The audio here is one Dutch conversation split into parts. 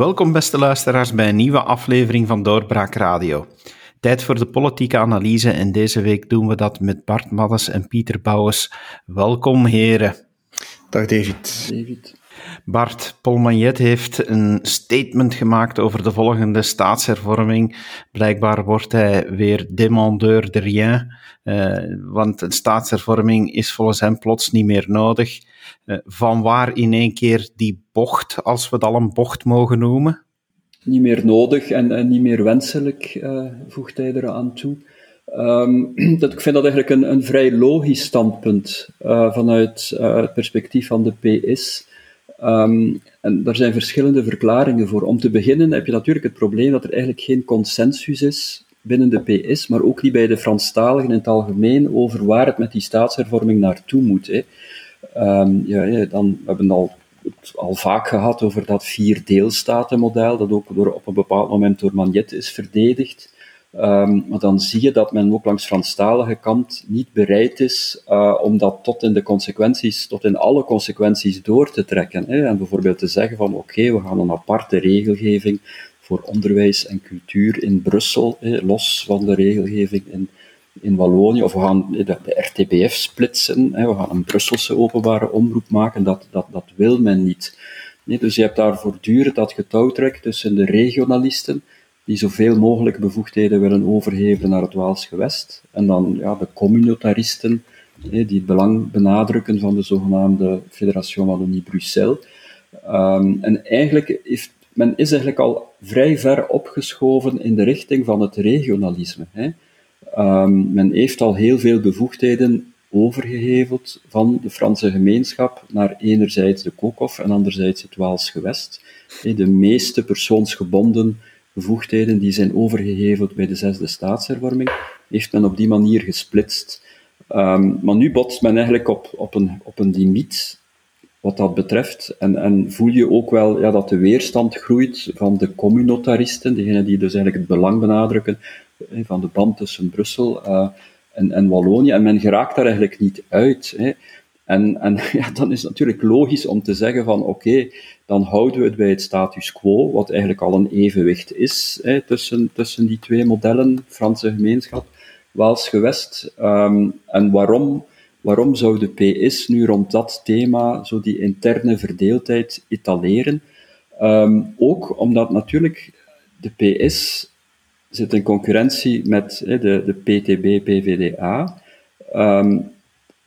Welkom beste luisteraars bij een nieuwe aflevering van Doorbraak Radio. Tijd voor de politieke analyse en deze week doen we dat met Bart Maddes en Pieter Bouwens. Welkom heren. Dag David. David. Bart, Paul Magnet heeft een statement gemaakt over de volgende staatshervorming. Blijkbaar wordt hij weer demandeur de rien, uh, want een staatshervorming is volgens hem plots niet meer nodig. Uh, van waar in één keer die bocht, als we het al een bocht mogen noemen? Niet meer nodig en, en niet meer wenselijk, uh, voegt hij eraan toe. Um, dat, ik vind dat eigenlijk een, een vrij logisch standpunt vanuit het perspectief van de PS. Um, en daar zijn verschillende verklaringen voor. Om te beginnen heb je natuurlijk het probleem dat er eigenlijk geen consensus is binnen de PS, maar ook niet bij de Franstaligen in het algemeen, over waar het met die staatshervorming naartoe moet. Hè. Um, ja, ja, dan, we hebben al, het al vaak gehad over dat vier deelstatenmodel, dat ook door, op een bepaald moment door Magnet is verdedigd. Um, maar dan zie je dat men ook langs Franstalige kant niet bereid is uh, om dat tot in de consequenties, tot in alle consequenties door te trekken. Hè. En bijvoorbeeld te zeggen van oké, we gaan een aparte regelgeving voor onderwijs en cultuur in Brussel, hè, los van de regelgeving in, in Wallonië, of we gaan de, de RTBF splitsen, hè, we gaan een Brusselse openbare omroep maken, dat, dat, dat wil men niet. Nee, dus je hebt daar voortdurend dat getouwtrek tussen de regionalisten, die zoveel mogelijk bevoegdheden willen overhevelen naar het Waals gewest. En dan ja, de communautaristen, die het belang benadrukken van de zogenaamde Fédération Wallonie-Bruxelles. Um, en eigenlijk heeft, men is eigenlijk al vrij ver opgeschoven in de richting van het regionalisme. Hè. Um, men heeft al heel veel bevoegdheden overgeheveld van de Franse gemeenschap naar enerzijds de Kokhof en anderzijds het Waals gewest. De meeste persoonsgebonden bevoegdheden die zijn overgeheveld bij de zesde staatshervorming, heeft men op die manier gesplitst. Um, maar nu botst men eigenlijk op, op, een, op een limiet wat dat betreft. En, en voel je ook wel ja, dat de weerstand groeit van de communautaristen, degenen die dus eigenlijk het belang benadrukken eh, van de band tussen Brussel uh, en, en Wallonië. En men geraakt daar eigenlijk niet uit. Hè. En, en dan is natuurlijk logisch om te zeggen van oké, dan houden we het bij het status quo, wat eigenlijk al een evenwicht is hè, tussen, tussen die twee modellen, Franse gemeenschap, Waals gewest. Um, en waarom, waarom zou de PS nu rond dat thema zo die interne verdeeldheid etaleren? Um, ook omdat natuurlijk de PS zit in concurrentie met hè, de, de PTB-PVDA. Um,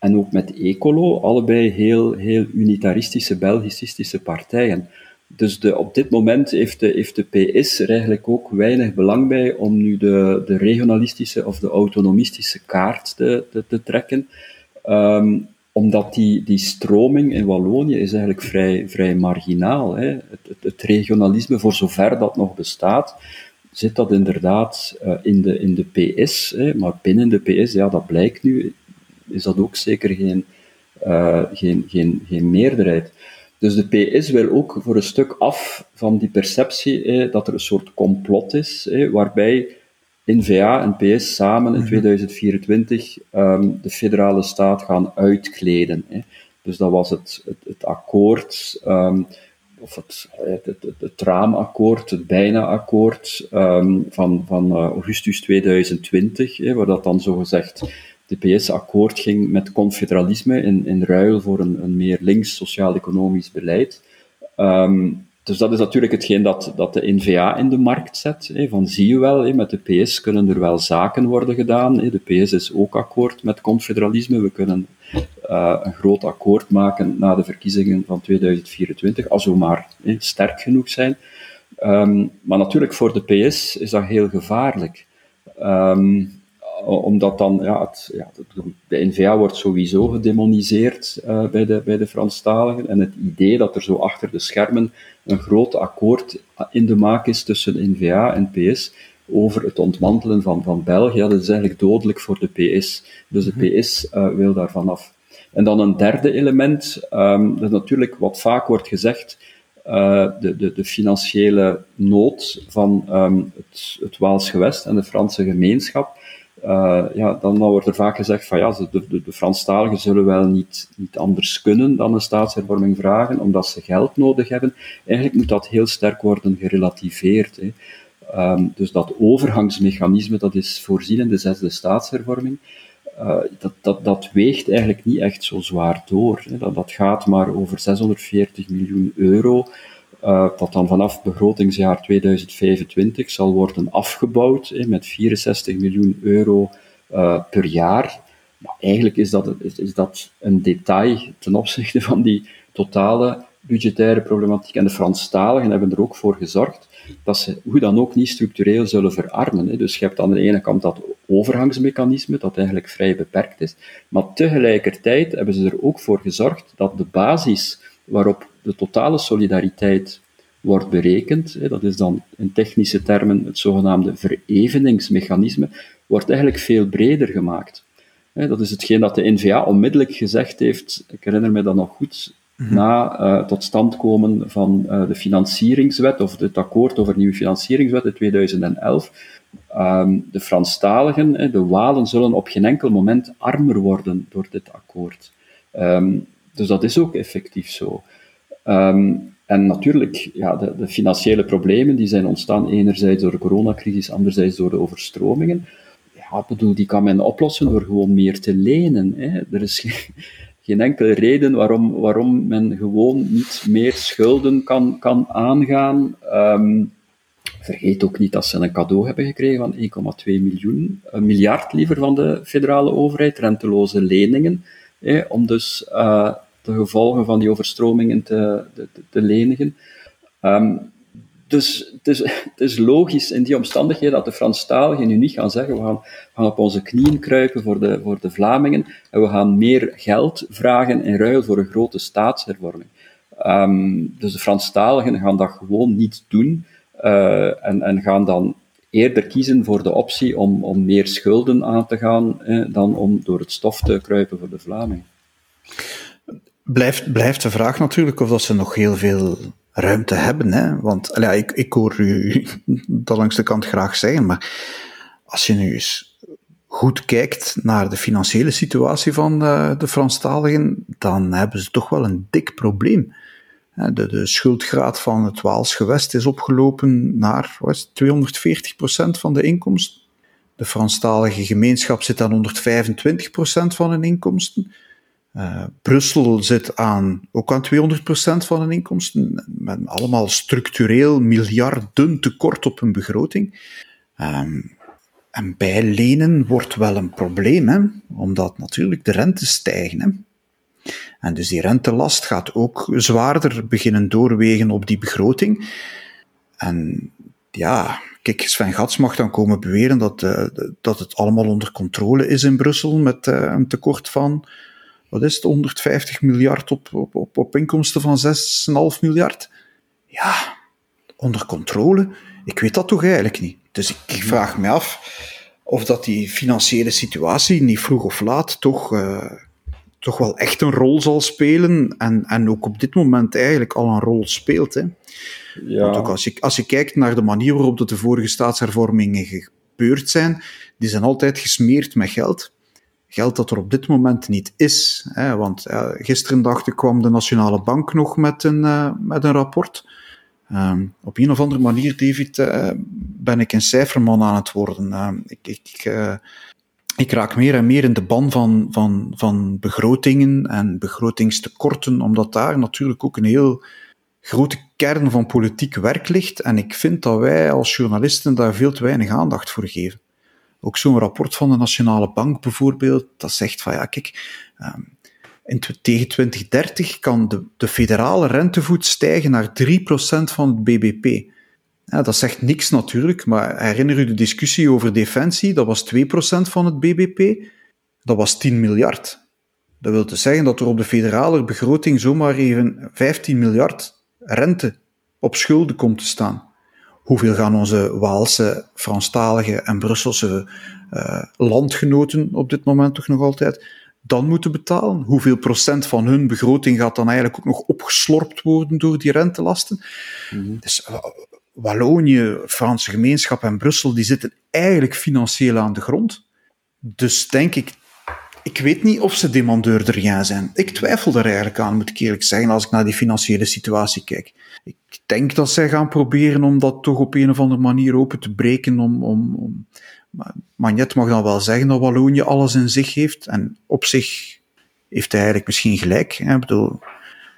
en ook met Ecolo, allebei heel, heel unitaristische, Belgicistische partijen. Dus de, op dit moment heeft de, heeft de PS er eigenlijk ook weinig belang bij om nu de, de regionalistische of de autonomistische kaart te, te, te trekken. Um, omdat die, die stroming in Wallonië is eigenlijk vrij, vrij marginaal. Hè. Het, het, regionalisme, voor zover dat nog bestaat, zit dat inderdaad uh, in, de, in de PS. Hè. Maar binnen de PS, ja, dat blijkt nu, is dat ook zeker geen, uh, geen, geen, geen meerderheid. Dus de PS wil ook voor een stuk af van die perceptie eh, dat er een soort complot is, eh, waarbij N-VA en PS samen in 2024 um, mhm. ehm, de federale staat gaan uitkleden. Eh. Dus dat was het, het, het akkoord, um, of het, het, het, het, raamakkoord, het bijna-akkoord um, van, van uh, augustus 2020, eh, waar dat dan zo gezegd de PS akkoord ging met confederalisme in, in ruil voor een, een meer links sociaal-economisch beleid. Um, dus dat is natuurlijk hetgeen dat, dat de NVA in de markt zet. Van zie je wel, met de PS kunnen er wel zaken worden gedaan. De PS is ook akkoord met confederalisme. We kunnen uh, een groot akkoord maken na de verkiezingen van 2024, als we maar sterk genoeg zijn. Um, maar natuurlijk voor de PS is dat heel gevaarlijk. Um, omdat dan, ja, het, ja, de NVA wordt sowieso gedemoniseerd uh, bij, de, bij de Franstaligen. En het idee dat er zo achter de schermen een groot akkoord in de maak is tussen NVA en PS over het ontmantelen van, van België, dat is eigenlijk dodelijk voor de PS. Dus de mhm. PS uh, wil daar vanaf. En dan een derde element, um, dat is natuurlijk wat vaak wordt gezegd, uh, de, de, de, financiële nood van um, het, het Waals gewest en de Franse gemeenschap uh, ja, dan wordt er vaak gezegd van ja, de, de, de Franstaligen zullen wel niet, niet anders kunnen dan een staatshervorming vragen, omdat ze geld nodig hebben. Eigenlijk moet dat heel sterk worden gerelativeerd. Hè. Um, dus dat overgangsmechanisme, dat is voorzien in de zesde staatshervorming, uh, dat, dat, dat weegt eigenlijk niet echt zo zwaar door. Hè. Dat, dat gaat maar over 640 miljoen euro uh, dat dan vanaf begrotingsjaar 2025 zal worden afgebouwd eh, met 64 miljoen euro uh, per jaar. Maar eigenlijk is dat, is, is dat een detail ten opzichte van die totale budgettaire problematiek. En de Franstaligen hebben er ook voor gezorgd dat ze hoe dan ook niet structureel zullen verarmen. Dus je hebt aan de ene kant dat overgangsmechanisme, dat eigenlijk vrij beperkt is, maar tegelijkertijd hebben ze er ook voor gezorgd dat de basis waarop de totale solidariteit wordt berekend, dat is dan in technische termen het zogenaamde vereveningsmechanisme, wordt eigenlijk veel breder gemaakt. Dat is hetgeen dat de NVA onmiddellijk gezegd heeft, ik herinner me dat nog goed, mhm. na uh, tot stand komen van uh, de financieringswet, of het akkoord over nieuwe financieringswet in 2011. Um, ehm, de Franstaligen, de Walen, zullen op geen enkel moment armer worden door dit akkoord. Um, dus dat is ook effectief zo. Um, en natuurlijk, ja, de, de, financiële problemen die zijn ontstaan enerzijds door de coronacrisis, anderzijds door de overstromingen. Ja, bedoel, die kan men oplossen door gewoon meer te lenen. Hè. Er is geen, enkele reden waarom, waarom men gewoon niet meer schulden kan, kan aangaan. Um, vergeet ook niet dat ze een cadeau hebben gekregen van 1,2 miljoen, een miljard liever van de federale overheid, renteloze leningen, hè, om dus uh, de gevolgen van die overstromingen te, lenigen. Um, dus het is, het is, logisch in die omstandigheden dat de Franstaligen nu niet gaan zeggen we gaan, gaan, op onze knieën kruipen voor de, voor de Vlamingen en we gaan meer geld vragen in ruil voor een grote staatshervorming. Um, dus de Franstaligen gaan dat gewoon niet doen uh, en, en, gaan dan eerder kiezen voor de optie om, om meer schulden aan te gaan eh, dan om door het stof te kruipen voor de Vlamingen. Blijft, blijft de vraag natuurlijk of dat ze nog heel veel ruimte hebben. Hè? Want ja, ik, ik hoor u dat langs de kant graag zeggen, maar als je nu eens goed kijkt naar de financiële situatie van de, eh, de Franstaligen, dan hebben ze toch wel een dik probleem. De, de schuldgraad van het Waals gewest is opgelopen naar wat 240% van de inkomsten. De Franstalige gemeenschap zit aan 125% van hun inkomsten. Uh, Brussel zit aan, ook aan 200% van hun inkomsten, met allemaal structureel miljarden tekort op hun begroting. Um, en bij lenen wordt wel een probleem, hè, omdat natuurlijk de rente stijgen. Hè. En dus die rentelast gaat ook zwaarder beginnen doorwegen op die begroting. En ja, kijk, Sven Gats mag dan komen beweren dat, uh, dat het allemaal onder controle is in Brussel met uh, een tekort van wat is het, 150 miljard op, op, op, op inkomsten van 6,5 miljard. Ja, onder controle. Ik weet dat toch eigenlijk niet. Dus ik, vraag me af of dat die financiële situatie niet vroeg of laat toch, uh, toch wel echt een rol zal spelen. En, en ook op dit moment eigenlijk al een rol speelt. Hè. Ja. Want ook als je, als je kijkt naar de manier waarop de vorige staatshervormingen gebeurd zijn, die zijn altijd gesmeerd met geld geld dat er op dit moment niet is. Hè, want gisteren dacht ik kwam de Nationale Bank nog met een, uh, met een rapport. Um, op een of andere manier, David, uh, ben ik een cijferman aan het worden. Ehm, ik, ik, ik raak meer en meer in de ban van, van, van begrotingen en begrotingstekorten, omdat daar natuurlijk ook een heel grote kern van politiek werk ligt. En ik vind dat wij als journalisten daar veel te weinig aandacht voor geven. Ook zo'n rapport van de Nationale Bank bijvoorbeeld, dat zegt van ja, kijk, um, in, tegen 2030 kan de, de federale rentevoet stijgen naar 3% van het BBP. Dat zegt niks natuurlijk, maar herinner u de discussie over defensie? Dat was 2% van het BBP, dat was 10 miljard. Dat wil dus zeggen dat er op de federale begroting zomaar even 15 miljard rente op schulden komt te staan hoeveel gaan onze Waalse, Franstalige en Brusselse uh, landgenoten op dit moment toch nog altijd dan moeten betalen? Hoeveel procent van hun begroting gaat dan eigenlijk ook nog opgeslorpt worden door die rentelasten? Mm Dus uh, Wallonië, Franse gemeenschap en Brussel, die zitten eigenlijk financieel aan de grond. Dus denk ik, ik weet niet of ze demandeur ja zijn. Ik twijfel er eigenlijk aan, moet ik eerlijk zeggen, als ik naar die financiële situatie kijk. Ik denk dat zij gaan proberen om dat toch op een of andere manier open te breken. Om, om, om... Magnet mag dan wel zeggen dat Wallonië alles in zich heeft. En op zich heeft hij eigenlijk misschien gelijk. Ik bedoel,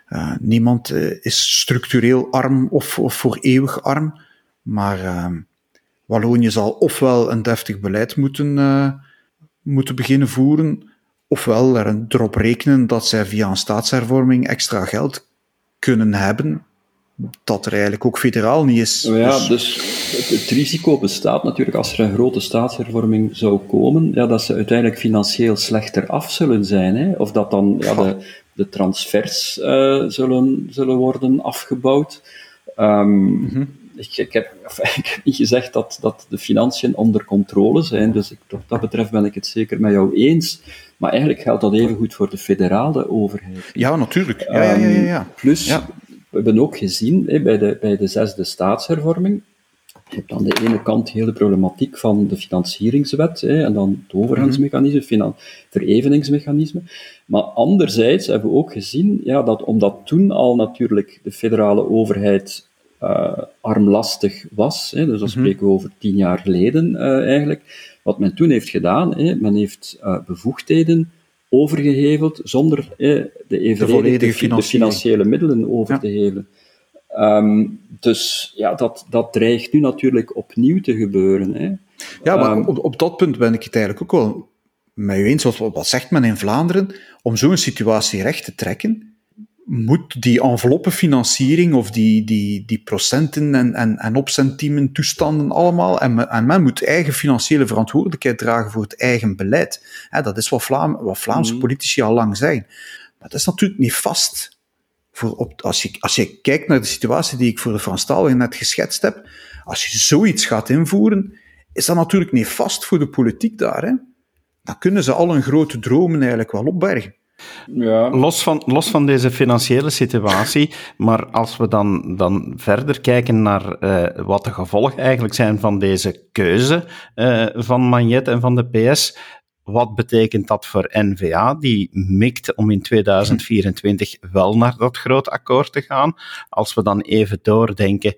uh, niemand uh, is structureel arm of, of voor eeuwig arm. Maar uh, Wallonië zal ofwel een deftig beleid moeten, moeten beginnen voeren, ofwel er erop rekenen dat zij via een staatshervorming extra geld kunnen hebben dat er eigenlijk ook federaal niet is. Ja, dus, dus het, risico bestaat natuurlijk als er een grote staatshervorming zou komen, ja, dat ze uiteindelijk financieel slechter af zullen zijn. Hè? Of dat dan ja, de, de transfers uh, zullen, zullen worden afgebouwd. Um, ik, ik, heb, ik, heb, niet gezegd dat, dat de financiën onder controle zijn, dus ik, wat dat betreft ben ik het zeker met jou eens. Maar eigenlijk geldt dat even goed voor de federale overheid. Ja, natuurlijk. Ja, ja, ja, ja, ehm, Plus, we hebben ook gezien hè, bij, de, bij de zesde staatshervorming, je hebt aan de ene kant heel de problematiek van de financieringswet hè, en dan het overgangsmechanisme, het vereveningsmechanisme. Maar anderzijds hebben we ook gezien ja, dat omdat toen al natuurlijk de federale overheid uh, armlastig was, hè, dus dan mhm. spreken we over tien jaar geleden uh, eigenlijk, wat men toen heeft gedaan, hè, men heeft uh, bevoegdheden overgeheveld zonder de, de, de, financiële middelen over te hevelen. Um, dus ja, dat, dat dreigt nu natuurlijk opnieuw te gebeuren. Hè. Ja, maar um, op, op dat punt ben ik het eigenlijk ook wel met u eens. Wat, wat zegt men in Vlaanderen? Om zo'n situatie recht te trekken, moet die enveloppenfinanciering of die, die, die procenten en, en, en opcentiemen toestanden allemaal, en, en men moet eigen financiële verantwoordelijkheid dragen voor het eigen beleid. dat is wat, Vlaam, wat Vlaamse mm. politici al lang zijn. Maar dat is natuurlijk niet vast. Voor op, als, je, als je kijkt naar de situatie die ik voor de Franstaligen net geschetst heb, als je zoiets gaat invoeren, is dat natuurlijk niet vast voor de politiek daar. Hè? Dan kunnen ze al hun grote dromen eigenlijk wel opbergen. Ja. Los, van, los van deze financiële situatie, maar als we dan, dan verder kijken naar uh, wat de gevolgen eigenlijk zijn van deze keuze uh, van Magnet en van de PS, wat betekent dat voor NVA, die mikt om in 2024 wel naar dat groot akkoord te gaan? Als we dan even doordenken,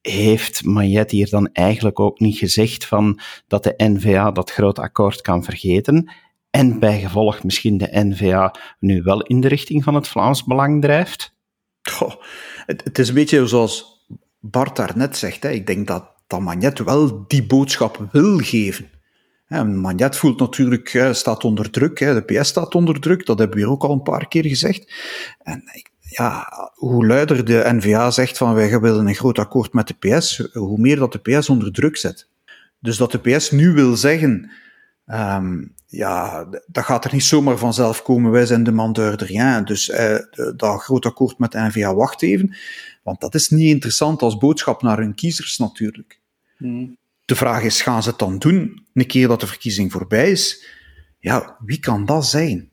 heeft Magnet hier dan eigenlijk ook niet gezegd van dat de NVA dat groot akkoord kan vergeten? En bijgevolg misschien de NVA nu wel in de richting van het Vlaams Belang drijft? het, het, is een beetje zoals Bart daarnet zegt. Hè. Ik denk dat, dat Magnet wel die boodschap wil geven. Magnet voelt natuurlijk, staat onder druk, de PS staat onder druk, dat hebben we hier ook al een paar keer gezegd. En ja, hoe luider de NVA zegt van wij willen een groot akkoord met de PS, hoe meer dat de PS onder druk zet. Dus dat de PS nu wil zeggen, um, ja, dat gaat er niet zomaar vanzelf komen. Wij zijn de mandeur de rien. Dus eh, dat groot akkoord met NVA, wacht even. Want dat is niet interessant als boodschap naar hun kiezers natuurlijk. Hmm. De vraag is, gaan ze het dan doen, een keer dat de verkiezing voorbij is? Ja, wie kan dat zijn?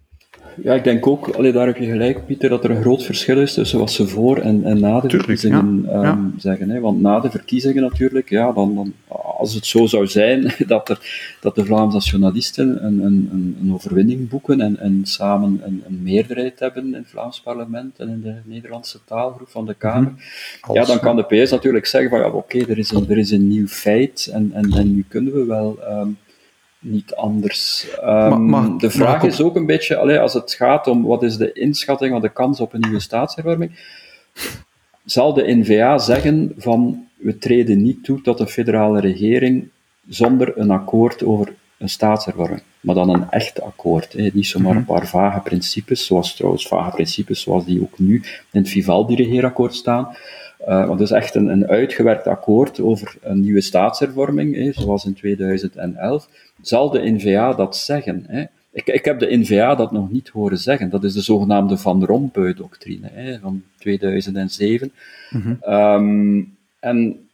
Ja, ik denk ook, allee, daar heb je gelijk, Pieter, dat er een groot verschil is tussen wat ze voor en, en na de verkiezingen ehm, zeggen. Hè? Want na de verkiezingen natuurlijk, ja, dan, dan, als het zo zou zijn dat, er, dat de Vlaamse nationalisten een, een, een overwinning boeken en, en samen een, een, meerderheid hebben in het Vlaams parlement en in de Nederlandse taalgroep van de Kamer, mhm. ja, dan kan de PS natuurlijk zeggen van ja, oké, er, is een, er is een nieuw feit en, en, en nu kunnen we wel... Um, niet anders. Um, de vraag is ook een beetje, allee, als het gaat om wat is de inschatting van de kans op een nieuwe staatshervorming, zal de NVA zeggen van we treden niet toe tot een federale regering zonder een akkoord over een staatshervorming. Maar dan een echt akkoord. Hè. Niet zomaar een mhm. paar vage principes, zoals trouwens vage principes zoals die ook nu in het Vivaldi-regeerakkoord staan. Uh, want het is echt een, een uitgewerkt akkoord over een nieuwe staatshervorming, hè, zoals in 2011 zal de NVA dat zeggen? Hè? Ik, ik heb de NVA dat nog niet horen zeggen. Dat is de zogenaamde Van Rompuy-doctrine van 2007. Mm ehm, en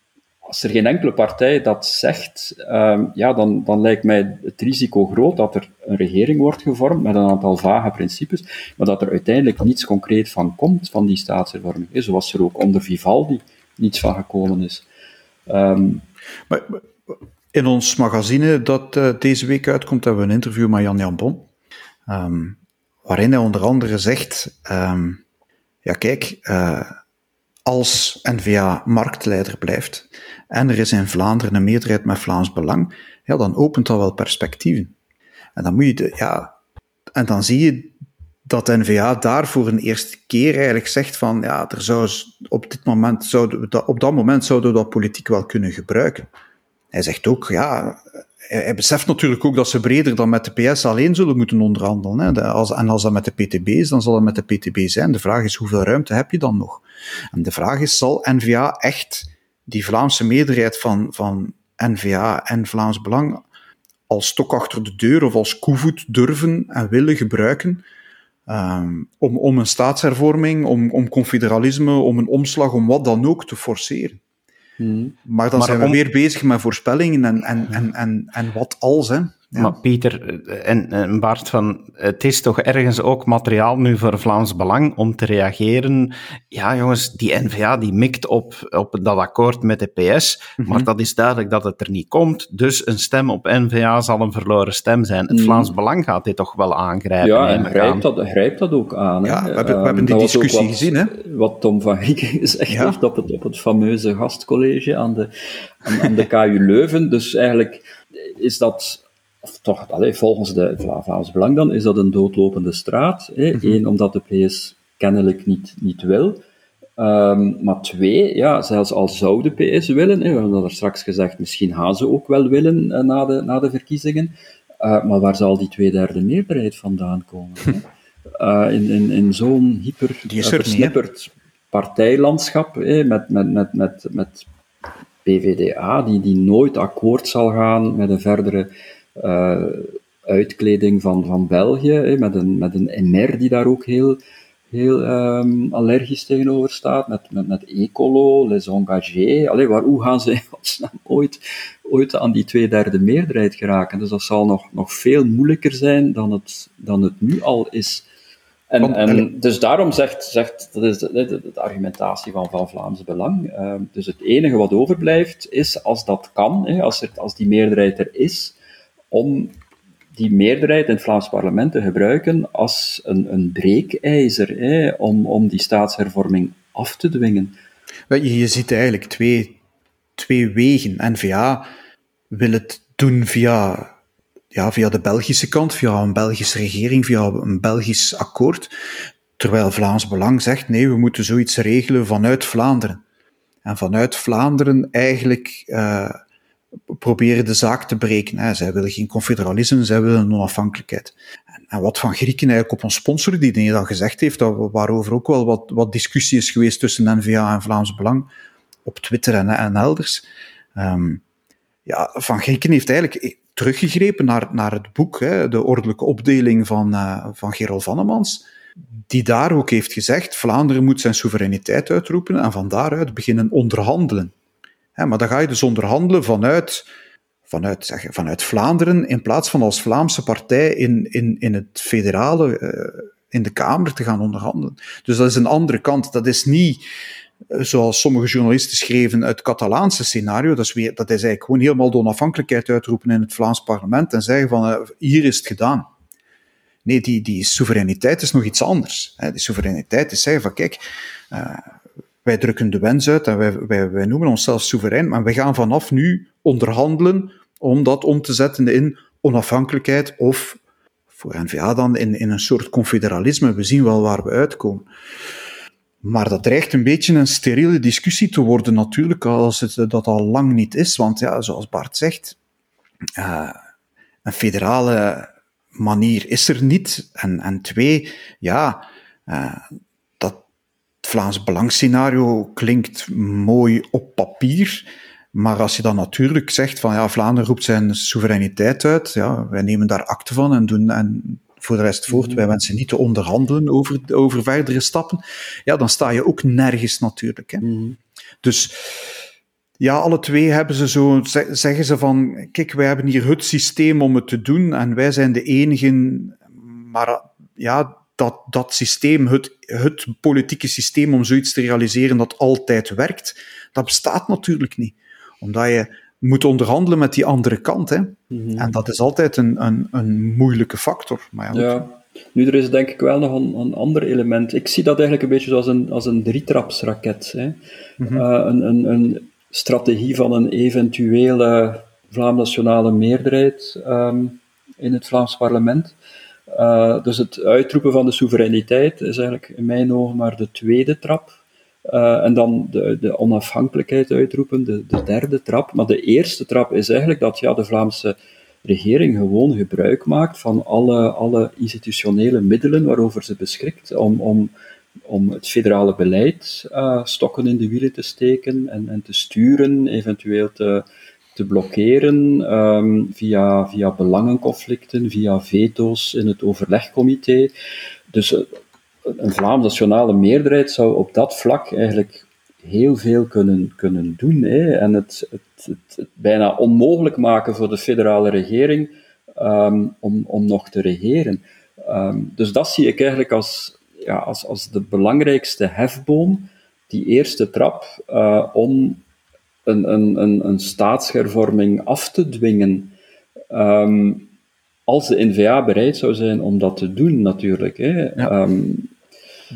als er geen enkele partij dat zegt, ehm, ja, dan, dan lijkt mij het risico groot dat er een regering wordt gevormd met een aantal vage principes, maar dat er uiteindelijk niets concreet van komt van die staatshervorming. Zoals er ook onder Vivaldi niets van gekomen is. Um, maar in ons magazine dat uh, deze week uitkomt, hebben we een interview met Jan Jan Bon. Um, waarin hij onder andere zegt: Ja, kijk, uh, als NVA marktleider blijft en er is in Vlaanderen een meerderheid met Vlaams Belang, ja, dan opent dat wel perspectieven. En dan moet je, de, ja, en dan zie je dat NVA daar voor een eerste keer eigenlijk zegt van, ja, er zou op dit moment, zouden we dat, op dat moment zouden we dat politiek wel kunnen gebruiken. Hij zegt ook, ja, hij, beseft natuurlijk ook dat ze breder dan met de PS alleen zullen moeten onderhandelen. Hè. Als, en als dat met de PTB is, dan zal dat met de PTB zijn. De vraag is, hoeveel ruimte heb je dan nog? En de vraag is, zal NVA echt die Vlaamse meerderheid van, van NVA en Vlaams Belang als stok achter de deur of als koevoet durven en willen gebruiken um, om, om een staatshervorming, om, om confederalisme, om een omslag, om wat dan ook te forceren. Hmm. Maar dan zijn we weer bezig met voorspellingen en, en, en, en, en wat als. Hè. Ja. Maar Pieter en, en Bart, van, het is toch ergens ook materiaal nu voor Vlaams Belang om te reageren. Ja, jongens, die NVA die mikt op, op dat akkoord met de PS, mhm. maar dat is duidelijk dat het er niet komt. Dus een stem op NVA zal een verloren stem zijn. Het mhm. Vlaams Belang gaat dit toch wel aangrijpen. Ja, en grijpt dat, grijpt dat ook aan. Ja, we, hebben, we hebben die discussie gezien. Hè? Wat Tom van Grieken gezegd ja. heeft op het, op het fameuze gastcollege aan de, aan, aan de KU Leuven. Dus eigenlijk is dat of toch, allez, volgens de Vlaams Belang dan, is dat een doodlopende straat. Hè. Mhm. Eén, omdat de PS kennelijk niet, niet wil. Um, maar twee, ja, zelfs al zou de PS willen, hè, we hebben dat er straks gezegd, misschien gaan ze ook wel willen uh, na, de, na de verkiezingen, uh, maar waar zal die tweederde meerderheid vandaan komen? uh, in in, in zo'n hyper versnipperd partijlandschap, hè, met, met, met, met, met PVDA, die, die nooit akkoord zal gaan met een verdere uh, uitkleding van, van België, hè, met, een, met een MR die daar ook heel, heel um, allergisch tegenover staat, met, met, met Ecolo, Les Engagés. Allee, waar, hoe gaan ze ooit, ooit aan die twee derde meerderheid geraken? Dus dat zal nog, nog veel moeilijker zijn dan het, dan het nu al is. En, en dus daarom zegt, zegt dat is de, de, de argumentatie van, van Vlaams Belang. Uh, dus het enige wat overblijft is, als dat kan, hè, als, er, als die meerderheid er is, om die meerderheid in het Vlaams parlement te gebruiken als een, een breekijzer hè, om, om die staatshervorming af te dwingen. Je, je ziet eigenlijk twee, twee wegen. N-VA wil het doen via, ja, via de Belgische kant, via een Belgische regering, via een Belgisch akkoord. Terwijl Vlaams Belang zegt, nee, we moeten zoiets regelen vanuit Vlaanderen. En vanuit Vlaanderen eigenlijk... Uh, proberen de zaak te breken. Hè. Zij willen geen confederalisme, zij willen onafhankelijkheid. En, en wat Van Grieken eigenlijk op ons sponsor, die dingen dat gezegd heeft, dat, waarover ook wel wat, wat discussie is geweest tussen NVA en Vlaams Belang, op Twitter en, en elders. Um, ja, Van Grieken heeft eigenlijk teruggegrepen naar, naar het boek, hè, de ordelijke opdeling van, uh, van Gerald Vannemans, die daar ook heeft gezegd, Vlaanderen moet zijn soevereiniteit uitroepen en van daaruit beginnen onderhandelen maar dan ga je dus onderhandelen vanuit, vanuit, zeg, vanuit Vlaanderen, in plaats van als Vlaamse partij in, in, in het federale, uh, in de Kamer te gaan onderhandelen. Dus dat is een andere kant. Dat is niet, uh, zoals sommige journalisten schreven, het Catalaanse scenario. Dat is, weer, dat is eigenlijk gewoon helemaal de onafhankelijkheid uitroepen in het Vlaams parlement en zeggen van, uh, hier is het gedaan. Nee, die, die soevereiniteit is nog iets anders. Die soevereiniteit is zeggen van, kijk, wij drukken de wens uit en wij, wij, wij noemen onszelf soeverein, maar we gaan vanaf nu onderhandelen om dat om te zetten in onafhankelijkheid of voor N-VA dan in, in een soort confederalisme. We zien wel waar we uitkomen. Maar dat dreigt een beetje een steriele discussie te worden, natuurlijk, als het dat al lang niet is. Want ja, zoals Bart zegt, uh, een federale manier is er niet. En, en twee, ja, uh, Vlaams Belangscenario klinkt mooi op papier. Maar als je dan natuurlijk zegt van ja, Vlaanderen roept zijn soevereiniteit uit, ja, wij nemen daar akte van en doen en voor de rest voort, wij wensen niet te onderhandelen over, over verdere stappen, ja, dan sta je ook nergens natuurlijk. Hè. Mhm. Dus ja, alle twee hebben ze zo, zeggen ze van, kijk, wij hebben hier het systeem om het te doen en wij zijn de enigen, maar ja, dat dat systeem, het, het politieke systeem om zoiets te realiseren dat altijd werkt, dat bestaat natuurlijk niet. Omdat je moet onderhandelen met die andere kant. Hè. Mhm. En dat is altijd een, een, een moeilijke factor. Maar ja, ja. Nu, er is denk ik wel nog een, een ander element. Ik zie dat eigenlijk een beetje zoals een, als een drietrapsraket. Hè. Mm een, een, een strategie van een eventuele Vlaams-nationale meerderheid ehm, in het Vlaams parlement. Uh, dus het uitroepen van de soevereiniteit is eigenlijk in mijn ogen maar de tweede trap. Uh, en dan de, de onafhankelijkheid uitroepen, de, de, derde trap. Maar de eerste trap is eigenlijk dat ja, de Vlaamse regering gewoon gebruik maakt van alle, alle institutionele middelen waarover ze beschikt om, om, om het federale beleid uh, stokken in de wielen te steken en, en te sturen, eventueel te, te blokkeren um, via, via belangenconflicten, via veto's in het overlegcomité. Dus uh, een Vlaams nationale meerderheid zou op dat vlak eigenlijk heel veel kunnen, kunnen doen. Hè. En het, het, het, bijna onmogelijk maken voor de federale regering um, om, om nog te regeren. Um, dus dat zie ik eigenlijk als, ja, als, als de belangrijkste hefboom, die eerste trap, uh, om een, een, een, een staatshervorming af te dwingen. Um, als de NVA bereid zou zijn om dat te doen, natuurlijk. Hè. Ja. Um,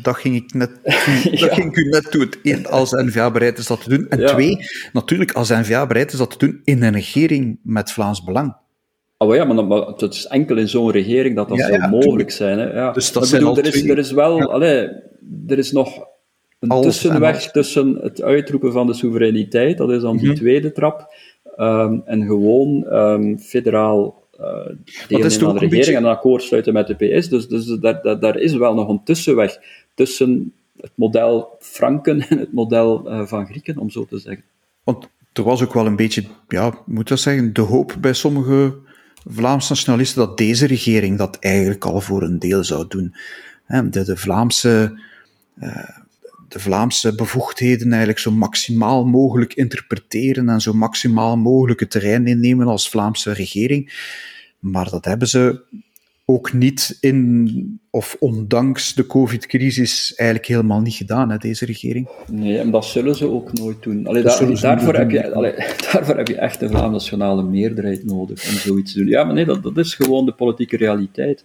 dat ging ik net, dat ging ik u net toe. Eén, als de NVA bereid is dat te doen. En ja. twee, natuurlijk, als de NVA bereid is dat te doen in een regering met Vlaams Belang. Oh ja, maar, maar het is enkel in zo'n regering dat dat zou mogelijk zijn. Hè. Ja. Dus dat bedoel, er, is, er is wel, allee, er is nog een tussenweg tussen het uitroepen van de soevereiniteit, dat is dan die mm -hmm. tweede trap, um, en gewoon um, federaal uh, deelnemen aan de regering beetje... en een akkoord sluiten met de PS. Dus, dus daar, daar, daar, is wel nog een tussenweg tussen het model Franken en het model uh, van Grieken, om zo te zeggen. Want er was ook wel een beetje, ja, moet dat zeggen, de hoop bij sommige Vlaamse nationalisten dat deze regering dat eigenlijk al voor een deel zou doen. De, de Vlaamse uh, de Vlaamse bevoegdheden eigenlijk zo maximaal mogelijk interpreteren en zo maximaal mogelijk het terrein innemen als Vlaamse regering. Maar dat hebben ze ook niet in, of ondanks de COVID-crisis, eigenlijk helemaal niet gedaan, hè, deze regering. Nee, en dat zullen ze ook nooit doen. Allee, daar, daarvoor, heb je, allee, daarvoor heb je echt een Vlaamse nationale meerderheid nodig om zoiets te doen. Ja, maar nee, dat, dat is gewoon de politieke realiteit.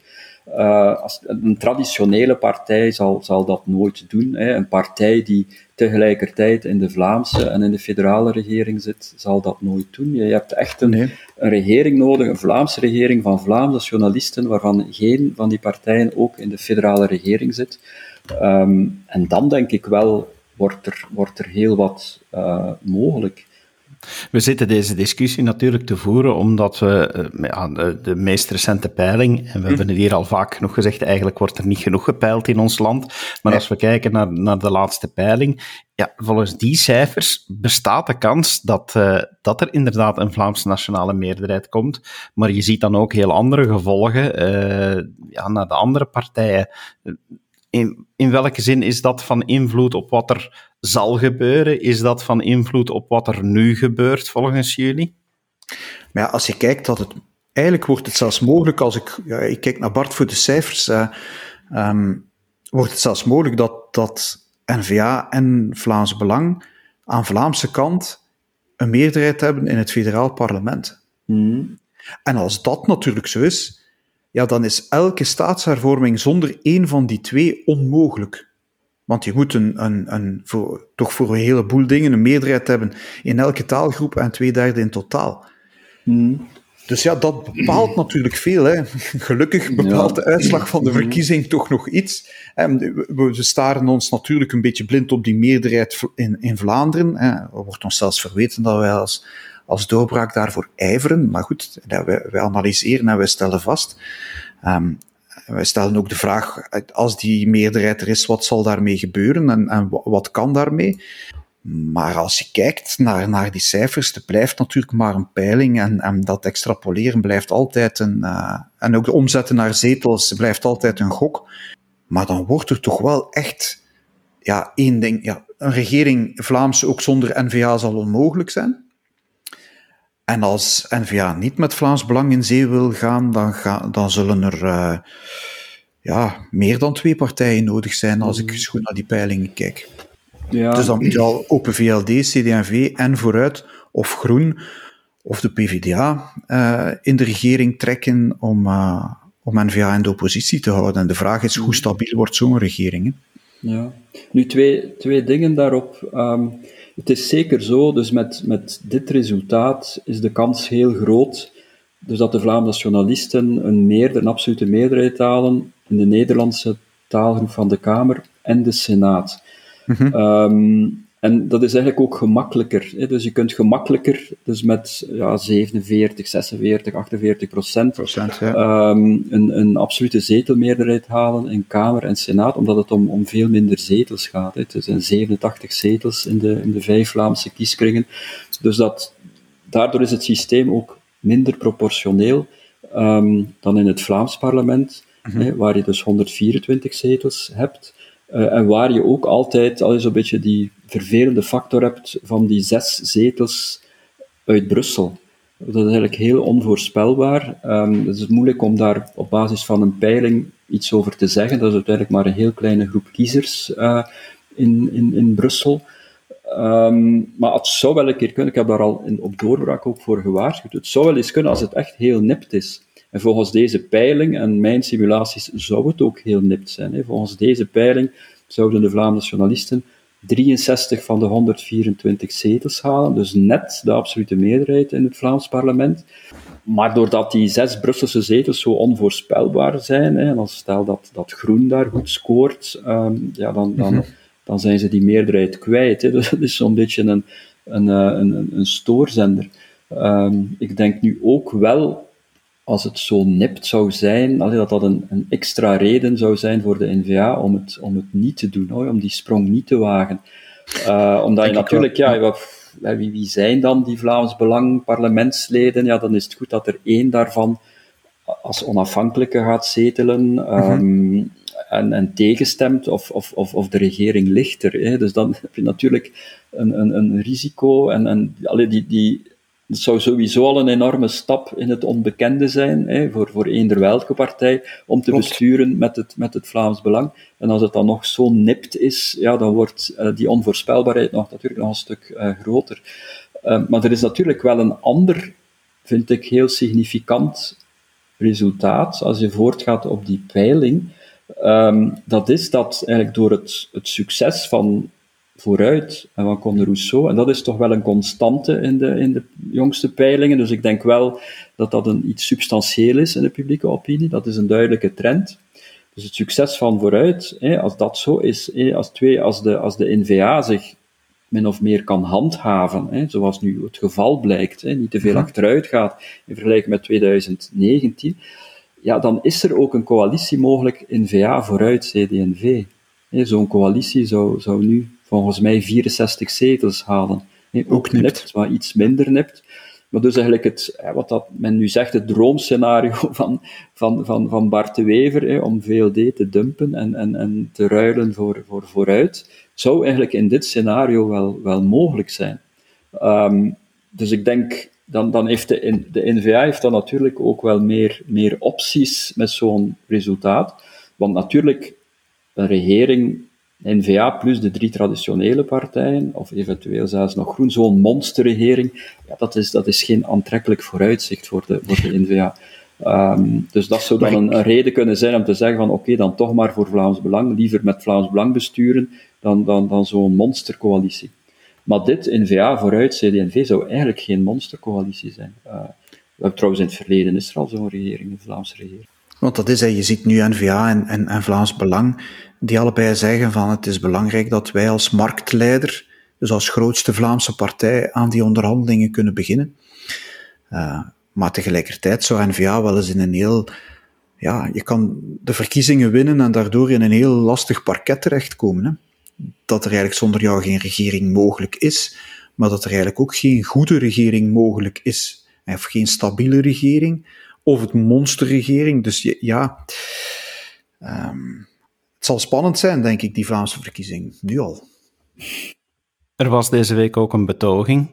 Uh, als, een traditionele partij zal, zal dat nooit doen. Hè. Een partij die tegelijkertijd in de Vlaamse en in de federale regering zit, zal dat nooit doen. Je hebt echt een, nee. een regering nodig, een Vlaamse regering van Vlaamse journalisten, waarvan geen van die partijen ook in de federale regering zit. Um, en dan denk ik wel, wordt er, wordt er heel wat uh, mogelijk. We zitten deze discussie natuurlijk te voeren omdat we eh, ja, de, de, meest recente peiling, en we hm. hebben het hier al vaak genoeg gezegd, eigenlijk wordt er niet genoeg gepeild in ons land. Maar nee. als we kijken naar, naar de laatste peiling, ja, volgens die cijfers bestaat de kans dat, uh, dat er inderdaad een Vlaamse nationale meerderheid komt. Maar je ziet dan ook heel andere gevolgen uh, ja, naar de andere partijen. In, in welke zin is dat van invloed op wat er zal gebeuren? Is dat van invloed op wat er nu gebeurt, volgens jullie? Maar ja, als je kijkt dat het... Eigenlijk wordt het zelfs mogelijk, als ik, ja, ik kijk naar Bart voor de cijfers, uh, um, wordt het zelfs mogelijk dat, dat N-VA en Vlaams Belang aan Vlaamse kant een meerderheid hebben in het federaal parlement. Mm. En als dat natuurlijk zo is, ja, dan is elke staatshervorming zonder één van die twee onmogelijk. Want je moet een, een, een voor, toch voor een heleboel dingen een meerderheid hebben in elke taalgroep en twee derde in totaal. Mm. Dus ja, dat bepaalt natuurlijk veel. Hè. Gelukkig bepaalt ja. de uitslag van de mhm. verkiezing toch nog iets. We staren ons natuurlijk een beetje blind op die meerderheid in, in Vlaanderen. Er wordt ons zelfs verweten dat wij als, als doorbraak daarvoor ijveren. Maar goed, wij, wij analyseren en wij stellen vast. Um, wij stellen ook de vraag, als die meerderheid er is, wat zal daarmee gebeuren en, en wat kan daarmee? Maar als je kijkt naar, naar die cijfers, het blijft natuurlijk maar een peiling en, en dat extrapoleren blijft altijd een, uh, en ook de omzetten naar zetels blijft altijd een gok. Maar dan wordt er toch wel echt, ja, één ding, ja, een regering Vlaams ook zonder NVA zal onmogelijk zijn. En als NVA niet met Vlaams Belang in zee wil gaan, dan, ga, dan zullen er uh, ja, meer dan twee partijen nodig zijn als ik eens goed naar die peilingen kijk. Ja. Dus dan moet je al Open VLD, CD&V en Vooruit of Groen of de PvdA in de regering trekken om, om N-VA in de oppositie te houden. En de vraag is, hoe stabiel wordt zo'n regering? Ja, nu twee, twee dingen daarop. Ehm, het is zeker zo, dus met, met dit resultaat is de kans heel groot dus dat de Vlaamse nationalisten een, meerder, een absolute meerderheid halen in de Nederlandse taalgroep van de Kamer en de Senaat. Ehm, en dat is eigenlijk ook gemakkelijker. Hè? Dus je kunt gemakkelijker, dus met ja, 47, 46, 48 procent, procent ja. Ehm, een, een absolute zetelmeerderheid halen in Kamer en Senaat, omdat het om, om veel minder zetels gaat. Hè? Het zijn 87 zetels in de, in de vijf Vlaamse kieskringen. Dus dat, daardoor is het systeem ook minder proportioneel ehm, dan in het Vlaams parlement, mhm. hè, waar je dus 124 zetels hebt. Uh, en waar je ook altijd al zo'n beetje die vervelende factor hebt van die zes zetels uit Brussel. Dat is eigenlijk heel onvoorspelbaar. Um, het is moeilijk om daar op basis van een peiling iets over te zeggen. Dat is uiteindelijk maar een heel kleine groep kiezers uh, in, in, in Brussel. Um, maar het zou wel een keer kunnen, ik heb daar al in, op doorbraak ook voor gewaarschuwd, het zou wel eens kunnen als het echt heel nipt is. En volgens deze peiling en mijn simulaties zou het ook heel nipt zijn. Hè. Volgens deze peiling zouden de Vlaamse journalisten 63 van de 124 zetels halen, dus net de absolute meerderheid in het Vlaams parlement. Maar doordat die zes Brusselse zetels zo onvoorspelbaar zijn, hè, en als stel dat, dat Groen daar goed scoort, um, ja, dan, dan, mhm. dan zijn ze die meerderheid kwijt. Hè. Dus dat is zo'n beetje een, een, eh, een, een stoorzender. Um, ik denk nu ook wel als het zo nipt zou zijn, dat dat een, een, extra reden zou zijn voor de NVA om het, om het niet te doen, hoor, om die sprong niet te wagen. Uh, omdat je natuurlijk, ja, wie, wie zijn dan die Vlaams Belang parlementsleden? Ja, dan is het goed dat er één daarvan als onafhankelijke gaat zetelen. Um, en, en, tegenstemt, of, of, of, of de regering lichter. Hè. Dus dan heb je natuurlijk een, een, een risico. En, en allee, die, die, het zou sowieso al een enorme stap in het onbekende zijn, hè, voor, voor eender welke partij, om te besturen met het, met het Vlaams Belang. En als het dan nog zo nipt is, ja, dan wordt uh, die onvoorspelbaarheid nog, natuurlijk nog een stuk uh, groter. Uh, maar er is natuurlijk wel een ander, vind ik, heel significant resultaat, als je voortgaat op die peiling. Um, dat is dat eigenlijk door het, het succes van vooruit en van Conde Rousseau. En dat is toch wel een constante in de, in de jongste peilingen. Dus ik denk wel dat dat een, iets substantieel is in de publieke opinie. Dat is een duidelijke trend. Dus het succes van vooruit, hè, als dat zo is, hè, als, twee, als, de, als de NVA zich min of meer kan handhaven, hè, zoals nu het geval blijkt, hè, niet te veel mhm. achteruit gaat in vergelijking met 2019, ja, dan is er ook een coalitie mogelijk NVA vooruit CD&V. Zo'n coalitie zou, zou nu volgens mij 64 zetels halen. ook nipt, maar iets minder nipt. Maar dus eigenlijk het, wat dat men nu zegt, het droomscenario van, van, van, van Bart de Wever, om VLD te dumpen en, en, en te ruilen voor, voor vooruit, zou eigenlijk in dit scenario wel, wel mogelijk zijn. Um, dus ik denk, dan, dan heeft de, de NVA heeft dan natuurlijk ook wel meer, meer opties met zo'n resultaat. Want natuurlijk, een regering N-VA plus de drie traditionele partijen, of eventueel zelfs nog groen, zo'n monsterregering, ja, dat, is, dat is geen aantrekkelijk vooruitzicht voor de, voor de N-VA. Ehm, dus dat zou dan een, reden kunnen zijn om te zeggen van oké, dan toch maar voor Vlaams Belang, liever met Vlaams Belang besturen dan, dan, dan zo'n monstercoalitie. Maar dit, N-VA vooruit, CD&V, zou eigenlijk geen monstercoalitie zijn. Uh, we hebben trouwens in het verleden is er al zo'n regering, een Vlaamse regering. Want dat is, je ziet nu N-VA en, en, en Vlaams Belang, die allebei zeggen van het is belangrijk dat wij als marktleider, dus als grootste Vlaamse partij, aan die onderhandelingen kunnen beginnen. Uh, maar tegelijkertijd zou N-VA wel eens in een heel, ja, je kan de verkiezingen winnen en daardoor in een heel lastig parket terechtkomen. Hè? Dat er eigenlijk zonder jou geen regering mogelijk is, maar dat er eigenlijk ook geen goede regering mogelijk is. Of geen stabiele regering, of het monsterregering. Dus ja, um, het zal spannend zijn, denk ik, die Vlaamse verkiezing. Nu al. Er was deze week ook een betoging.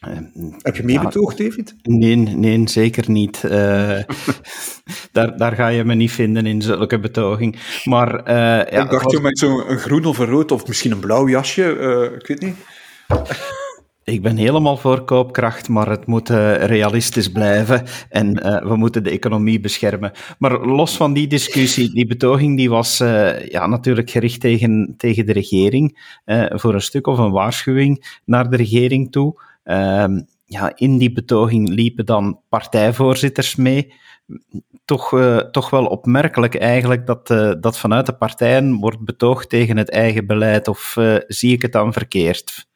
Heb je meer betoogd, David? Nee, nee, zeker niet. Uh, daar, daar ga je me niet vinden in zulke betoging. Maar, uh, ja, ik dacht was... je met zo'n groen of een rood of misschien een blauw jasje, uh, ik weet niet. Ik ben helemaal voor koopkracht, maar het moet uh, realistisch blijven en uh, we moeten de economie beschermen. Maar los van die discussie, die betoging die was uh, ja, natuurlijk gericht tegen, tegen de regering, voor een stuk of een waarschuwing naar de regering toe. Ehm, ja, in die betoging liepen dan partijvoorzitters mee. Toch, toch wel opmerkelijk eigenlijk dat, dat vanuit de partijen wordt betoogd tegen het eigen beleid, of zie ik het dan verkeerd?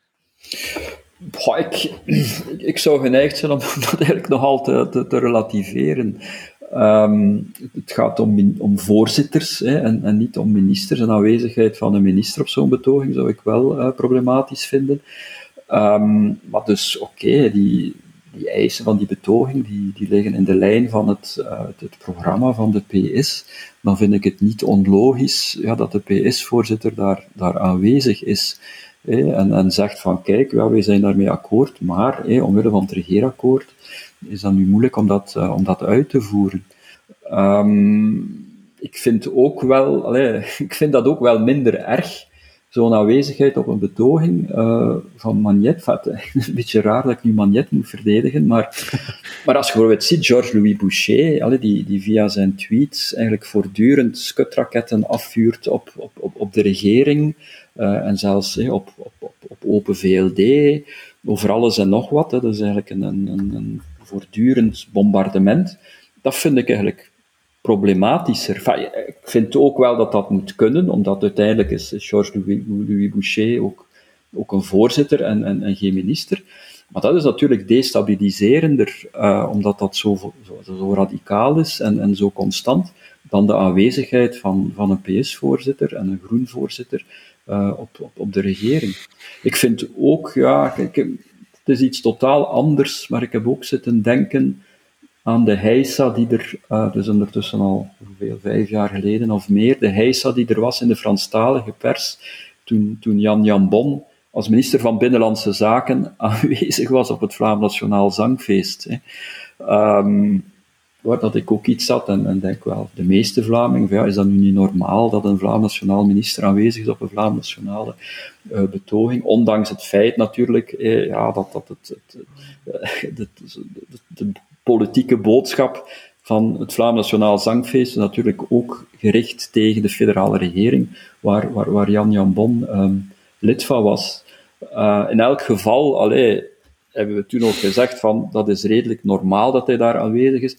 ik, zou geneigd zijn om dat eigenlijk nog altijd te, te relativeren. Ehm, het gaat om, om voorzitters hè, en, en, niet om ministers. Een aanwezigheid van een minister op zo'n betoging zou ik wel uh, problematisch vinden. Um, maar dus, oké, die, die eisen van die betoging, die, die liggen in de lijn van het, uh, het programma van de PS. Dan vind ik het niet onlogisch ja, dat de PS-voorzitter daar, daar aanwezig is en, zegt van kijk, wij zijn daarmee akkoord, maar hey, omwille van het regeerakkoord is dat nu moeilijk om dat, uh, om dat uit te voeren. Um, ik vind ook wel, ik vind dat ook wel minder erg, zo'n aanwezigheid op een betoging uh, van Magnet. een beetje raar dat ik nu Magnet moet verdedigen, maar, maar als je bijvoorbeeld ziet, Georges-Louis Boucher, die, die via zijn tweets eigenlijk voortdurend skutraketten afvuurt op, op, op, op de regering, uh, en zelfs op, op, op, op, Open VLD, over alles en nog wat. Hè. Dat is eigenlijk een, een, een, voortdurend bombardement. Dat vind ik eigenlijk problematischer. ik vind ook wel dat dat moet kunnen, omdat uiteindelijk is Georges Louis, Boucher ook, ook een voorzitter en, en, en, geen minister. Maar dat is natuurlijk destabiliserender, uh, omdat dat zo, zo, radicaal is en, en zo constant, dan de aanwezigheid van, van een PS-voorzitter en een groen-voorzitter op, op, de regering. Ik vind ook, ja, het is iets totaal anders, maar ik heb ook zitten denken aan de heisa die er, uh, dus ondertussen al hoeveel, vijf jaar geleden of meer, de heisa die er was in de Franstalige pers, toen, toen Jan Jan Bon als minister van Binnenlandse Zaken aanwezig was op het Vlaams Nationaal Zangfeest. Hè. Um, waar dat ik ook iets zat en, en denk wel, de meeste Vlamingen, ja, is dat nu niet normaal dat een Vlaams nationaal minister aanwezig is op een Vlaams nationale uh, betoging, ondanks het feit natuurlijk eh, ja, dat, dat het, het, het de, de, politieke boodschap van het Vlaams Nationaal Zangfeest natuurlijk ook gericht tegen de federale regering, waar, waar, waar Jan Jan Bon um, lid van was. Uh, in elk geval, allee, hebben we toen ook gezegd van dat is redelijk normaal dat hij daar aanwezig is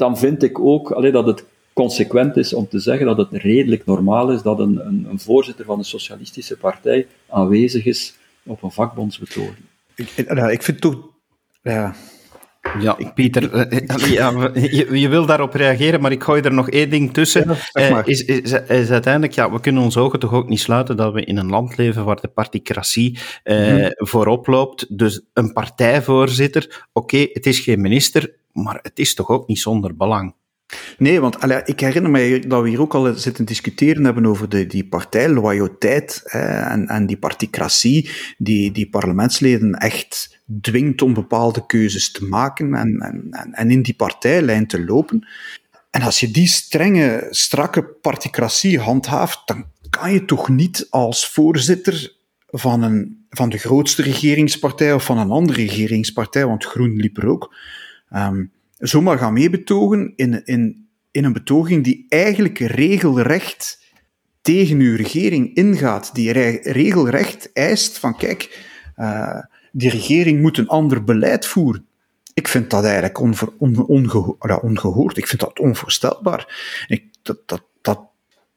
dan vind ik ook allee, dat het consequent is om te zeggen dat het redelijk normaal is dat een, een, een voorzitter van een socialistische partij aanwezig is op een vakbondsbetoging. Ik, ik vind toch... Ja, ja, Pieter, eh, eh, ja, je, je, wil daarop reageren, maar ik gooi er nog één ding tussen. Ja, is, is, is, uiteindelijk, ja, we kunnen onze ogen toch ook niet sluiten dat we in een land leven waar de particratie eh, mm. voorop loopt. Dus een partijvoorzitter, oké, het is geen minister, maar het is toch ook niet zonder belang. Nee, want allee, ik herinner mij dat we hier ook al zitten discussiëren hebben over de, die partijloyaliteit en, en die particratie, die, die parlementsleden echt dwingt om bepaalde keuzes te maken en, en, en in die partijlijn te lopen. En als je die strenge, strakke particratie handhaaft, dan kan je toch niet als voorzitter van, een, van de grootste regeringspartij of van een andere regeringspartij, want Groen liep er ook, um, zomaar gaan meebetogen in, in, in een betoging die eigenlijk regelrecht tegen uw regering ingaat, die regelrecht eist van kijk, uh, die regering moet een ander beleid voeren. Ik vind dat eigenlijk ongehoord. Ik vind dat onvoorstelbaar. Ik, dat, dat, dat,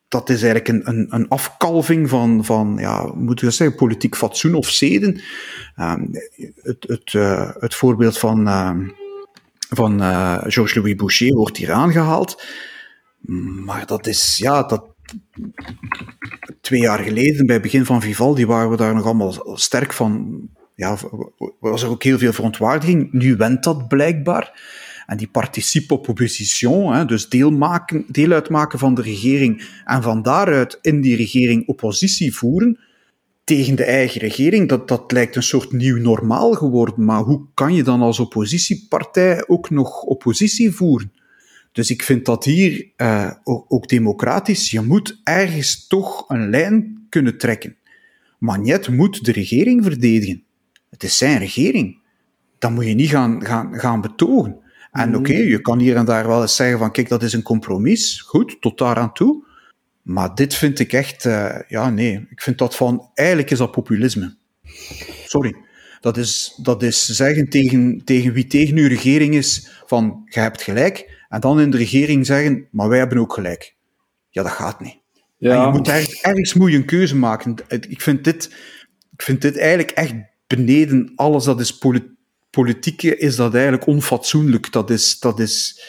dat is eigenlijk een, een, een afkalving van, van ja, moet je zeggen, politiek fatsoen of zeden. Um, het, het, uh, het voorbeeld van, uh, van uh, Georges-Louis Boucher wordt hier aangehaald. Maar dat is, ja, dat, twee jaar geleden, bij het begin van Vivaldi, waren we daar nog allemaal sterk van ja, was er ook heel veel verontwaardiging. Nu went dat blijkbaar. En die participe opposition, dus deel, maken, deel uitmaken van de regering en van daaruit in die regering oppositie voeren tegen de eigen regering, dat, dat lijkt een soort nieuw normaal geworden. Maar hoe kan je dan als oppositiepartij ook nog oppositie voeren? Dus ik vind dat hier uh, ook, ook democratisch, je moet ergens toch een lijn kunnen trekken. Magnet moet de regering verdedigen. Het is zijn regering. Dan moet je niet gaan, gaan, gaan betogen. En Mhm. oké, je kan hier en daar wel eens zeggen van, kijk, dat is een compromis. Goed, tot daar aan toe. Maar dit vind ik echt, eh, ja, nee. Ik vind dat van, eigenlijk is dat populisme. Sorry. Dat is, dat is zeggen tegen, tegen wie tegen uw regering is van, je hebt gelijk. En dan in de regering zeggen, maar wij hebben ook gelijk. Ja, dat gaat niet. En je moet ergens, ergens moet je een keuze maken. Ik vind dit, ik vind dit eigenlijk echt beneden alles dat is poli politieke, is dat eigenlijk onfatsoenlijk. Dat, is, dat, is,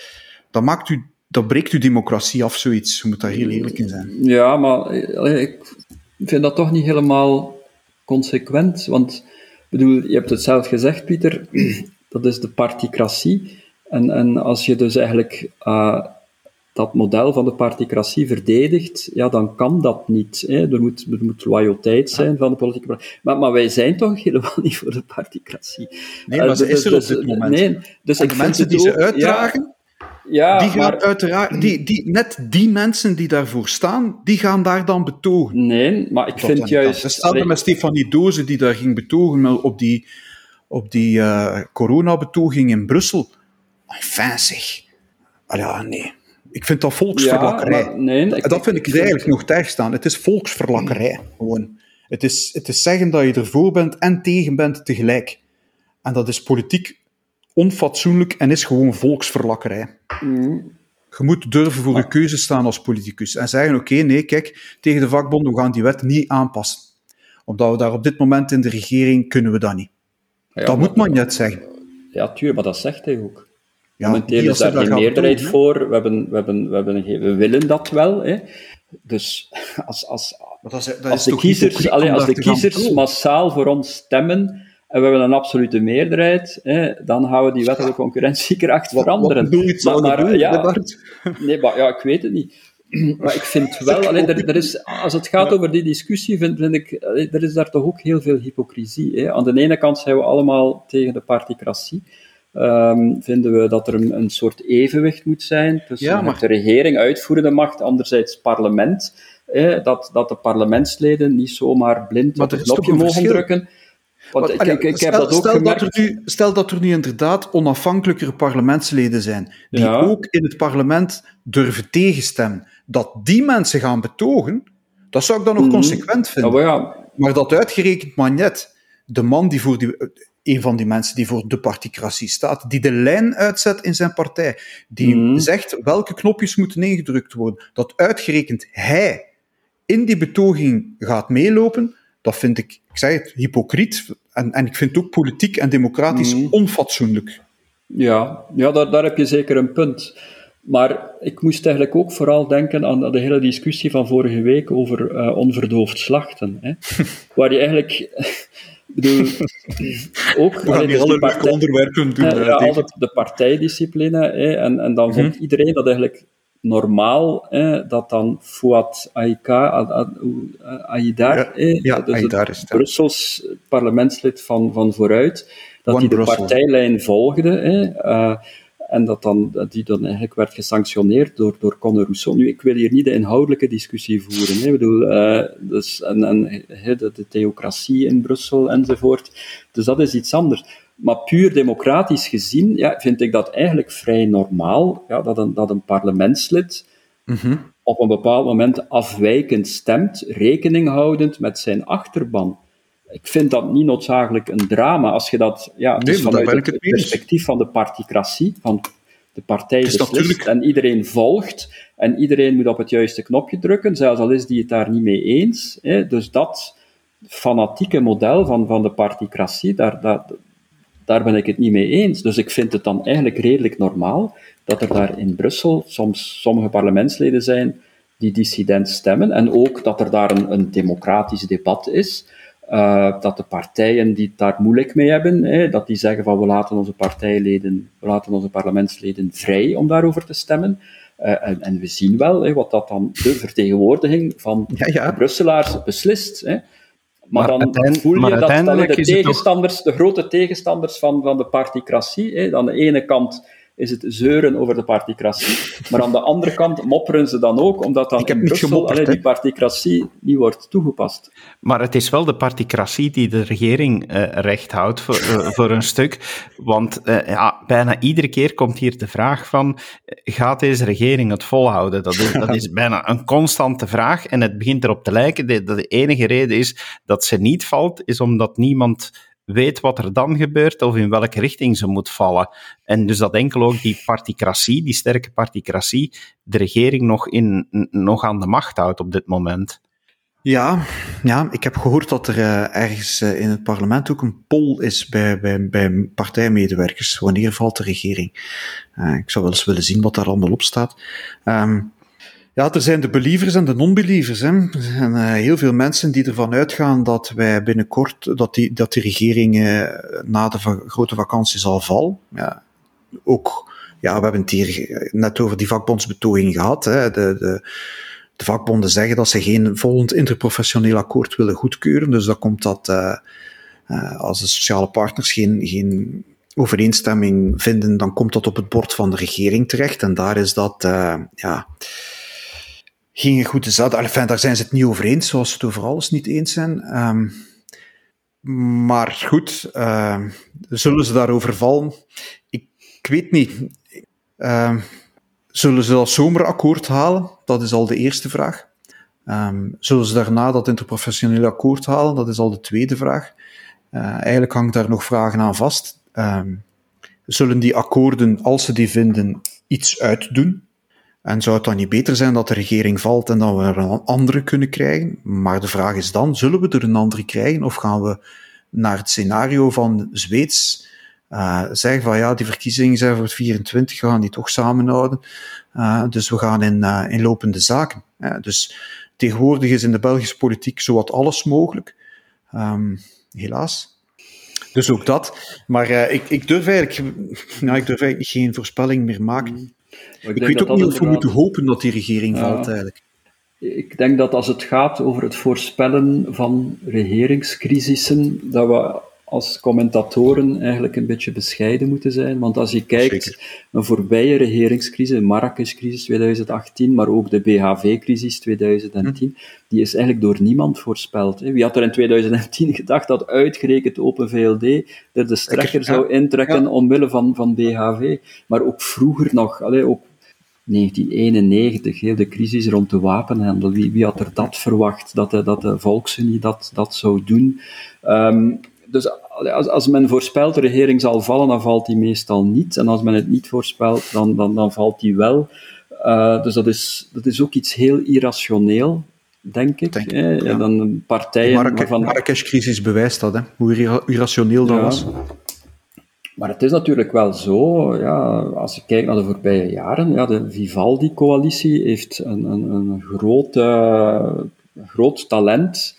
dat, maakt u, dat breekt uw democratie af, zoiets. Je moet daar heel eerlijk in zijn. Ja, maar eh, ik vind dat toch niet helemaal consequent. Want bedoel, je hebt het zelf gezegd, Pieter, dat is de particratie. En, en als je dus eigenlijk uh, dat model van de particratie verdedigt, ja, dan kan dat niet. Hè. Er, moet, er moet loyaliteit zijn van de politieke partij. Maar, maar wij zijn toch helemaal niet voor de particratie. Nee, maar uh, ze is er op dit moment. Nee, dus en de mensen die ook, ze uitdragen, ja, die gaan maar, uiteraard, die, die, net die mensen die daarvoor staan, die gaan daar dan betogen. Nee, maar ik vind juist... Hetzelfde met Stefanie Doze, die daar ging betogen op die, op die uh, coronabetoging in Brussel. Enfin zeg. Ah ja, nee. Ik vind dat volksverlakkerij. Ja, nee, dat vind ik, eigenlijk nog ter staan. Het is volksverlakkerij. Gewoon. Het is, het is zeggen dat je ervoor bent en tegen bent tegelijk. En dat is politiek onfatsoenlijk en is gewoon volksverlakkerij. Mm. Je moet durven voor je keuze staan als politicus. En zeggen, oké, okay, nee, kijk, tegen de vakbond, we gaan die wet niet aanpassen. Omdat we daar op dit moment in de regering, kunnen we dat niet. Ja, dat moet man net zeggen. Ja, tuurlijk, maar dat zegt hij ook. Ja, Momenteel is daar geen meerderheid doen, voor. We, hebben, we, hebben, we, hebben, we willen dat wel. Hè. Dus als, als, dat is, dat als de kiezers, allee, als de kiezers massaal voor ons stemmen en we hebben een absolute meerderheid, hè, dan gaan we die wettelijke concurrentiekracht wat, veranderen. Wat iets maar, maar, doen, ja, nee, maar ja, ik weet het niet. Maar ik vind wel, allee, er, er is, als het gaat over die discussie, vind, vind ik, allee, er is daar toch ook heel veel hypocrisie. Hè. Aan de ene kant zijn we allemaal tegen de particratie. Um, vinden we dat er een, een, soort evenwicht moet zijn tussen ja, maar... de regering, uitvoerende macht, anderzijds parlement. Eh, dat, dat de parlementsleden niet zomaar blind maar op het knopje mogen drukken. Want maar, ik, ik, ik stel, heb dat ook stel gemerkt. Dat er nu, stel dat er nu inderdaad onafhankelijkere parlementsleden zijn, die Ja. ook in het parlement durven tegenstemmen, dat die mensen gaan betogen, dat zou ik dan nog Mhm. consequent vinden. maar ja, Maar dat uitgerekend Magnet, de man die voor die, een van die mensen die voor de particratie staat, die de lijn uitzet in zijn partij, die Mhm. zegt welke knopjes moeten ingedrukt worden, dat uitgerekend hij in die betoging gaat meelopen, dat vind ik, ik zeg het, hypocriet. En, en ik vind het ook politiek en democratisch Mhm. onfatsoenlijk. Ja, ja daar, daar heb je zeker een punt. Maar ik moest eigenlijk ook vooral denken aan de hele discussie van vorige week over eh, onverdoofd slachten. Hè? Waar je eigenlijk... bedoel, ook... We gaan hier dus alle partij- onderwerpen doen. Ja, eh, ja, altijd de partijdiscipline. Hè, en, en dan vond iedereen dat eigenlijk normaal, hè, dat dan Fouad Aïka, A- A- A- Aïdar, Ja, hè, ja, dus het is het, ja. Brussels parlementslid van, van Vooruit, dat hij de partijlijn volgde. Hè, eh, en dat dan, die dan eigenlijk werd gesanctioneerd door, door Conor Rousseau. Nu, ik wil hier niet de inhoudelijke discussie voeren. Hè. Ik bedoel, eh, dus, en, en hè, de, de theocratie in Brussel enzovoort. Dus dat is iets anders. Maar puur democratisch gezien ja, vind ik dat eigenlijk vrij normaal ja, dat, een, dat een parlementslid Mhm. op een bepaald moment afwijkend stemt, rekening houdend met zijn achterban. Ik vind dat niet noodzakelijk een drama als je dat, ja, Nee, dus vanuit het, perspectief van de particratie, van de partij is beslist natuurlijk- en iedereen volgt en iedereen moet op het juiste knopje drukken, zelfs al is die het daar niet mee eens. Hè. Dus dat fanatieke model van, van de particratie, daar, daar, daar ben ik het niet mee eens. Dus ik vind het dan eigenlijk redelijk normaal dat er daar in Brussel soms sommige parlementsleden zijn die dissident stemmen en ook dat er daar een, een democratisch debat is. Eh, dat de partijen die het daar moeilijk mee hebben, hè, dat die zeggen van we laten onze partijleden, we laten onze parlementsleden vrij om daarover te stemmen. Eh, en, en we zien wel hè, wat dat dan de vertegenwoordiging van Ja, ja. de Brusselaars beslist. Hè. Maar, Maar dan voel je dat, de toch- tegenstanders, de grote tegenstanders van, van de particratie, hè, aan de ene kant is het zeuren over de particratie. Maar aan de andere kant mopperen ze dan ook, omdat dan in Brussel allee, die particratie niet wordt toegepast. Maar het is wel de particratie die de regering uh, recht houdt voor, uh, voor een stuk. Want uh, ja, bijna iedere keer komt hier de vraag van, gaat deze regering het volhouden? Dat is, dat is bijna een constante vraag en het begint erop te lijken dat de enige reden is dat ze niet valt, is omdat niemand weet wat er dan gebeurt of in welke richting ze moet vallen. En dus dat enkel ook die particratie, die sterke particratie, de regering nog, in, nog aan de macht houdt op dit moment. Ja, ja, ik heb gehoord dat er uh, ergens uh, in het parlement ook een poll is bij, bij, bij partijmedewerkers. Wanneer valt de regering? Uh, ik zou wel eens willen zien wat daar allemaal op staat. Um, ja, er zijn de believers en de non-believers. Hè. Zijn uh, heel veel mensen die ervan uitgaan dat wij binnenkort, dat die, dat die regering uh, na de grote vakantie zal vallen. Ja, ook, ja, we hebben het hier net over die vakbondsbetoging gehad. Hè. De, de, de vakbonden zeggen dat ze geen volgend interprofessioneel akkoord willen goedkeuren. Dus dan komt dat, als de sociale partners geen, geen overeenstemming vinden, dan komt dat op het bord van de regering terecht. En daar is dat, ja geen goede zat. Enfin, daar zijn ze het niet over eens, zoals ze het over alles niet eens zijn. Um, maar goed, uh, zullen ze daarover vallen? Ik, weet niet. Uh, zullen ze dat zomerakkoord halen? Dat is al de eerste vraag. Zullen ze daarna dat interprofessionele akkoord halen? Dat is al de tweede vraag. Uh, eigenlijk hangt daar nog vragen aan vast. Zullen die akkoorden, als ze die vinden, iets uitdoen? En zou het dan niet beter zijn dat de regering valt en dat we er een andere kunnen krijgen? Maar de vraag is dan, zullen we er een andere krijgen of gaan we naar het scenario van Zweeds uh, zeggen van ja, die verkiezingen zijn voor het 24, we gaan die toch samenhouden. Uh, dus we gaan in, uh, in lopende zaken. dus tegenwoordig is in de Belgische politiek zowat alles mogelijk. Um, helaas. Dus ook dat. Maar ik, ik, durf eigenlijk, nou, ik durf eigenlijk geen voorspelling meer maken. Ik, ik weet ook niet of we moeten hopen dat die regering valt eigenlijk. Ik denk dat als het gaat over het voorspellen van regeringscrisissen, dat we als commentatoren eigenlijk een beetje bescheiden moeten zijn. Want als je kijkt, Zeker. een voorbije regeringscrisis, de Marrakesh-crisis 2018, maar ook de BHV-crisis 2010, hm. die is eigenlijk door niemand voorspeld. Wie had er in 2010 gedacht dat uitgerekend Open VLD er de strekker zou intrekken ja. omwille van, van BHV? Maar ook vroeger nog, allee, ook 1991, heel de crisis rond de wapenhandel. Wie, wie had er dat verwacht, dat de, dat de Volksunie dat, dat zou doen? Um, dus als, als men voorspelt de regering zal vallen, dan valt die meestal niet. En als men het niet voorspelt, dan, dan, dan valt die wel. Uh, dus dat is, dat is ook iets heel irrationeel, denk ik. Denk, hè? Ja. Dan partijen de Marrakesh, Marrakesh-crisis bewijst dat, hè? hoe irrationeel dat ja. was. Maar het is natuurlijk wel zo, ja, als je kijkt naar de voorbije jaren, ja, de Vivaldi-coalitie heeft een, een, een groot, uh, groot talent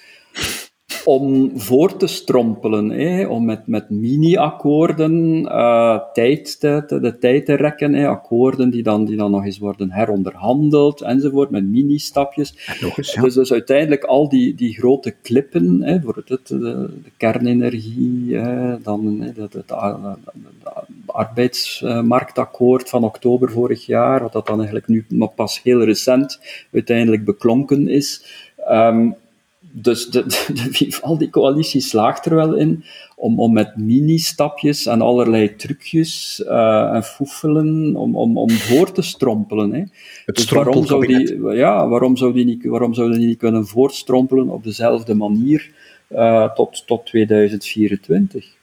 om voor te strompelen, hè, om met, met mini-akkoorden uh, tijd te, de tijd te rekken, hè, akkoorden die dan, die dan nog eens worden heronderhandeld, enzovoort, met mini-stapjes. Ja. Dus, dus uiteindelijk al die, die grote klippen, hè, bijvoorbeeld het, de, de kernenergie, hè, dan hè, het, het, het arbeidsmarktakkoord van oktober vorig jaar, wat dat dan eigenlijk nu maar pas heel recent uiteindelijk beklonken is, um, dus de, de, de Vivaldi-coalitie slaagt er wel in om, om met mini-stapjes en allerlei trucjes uh, en foefelen om, om, om voor te strompelen. Hè. Het dus waarom zou, die, ja, waarom, zou die niet, waarom zouden die niet kunnen voortstrompelen op dezelfde manier uh, tot, tot 2024?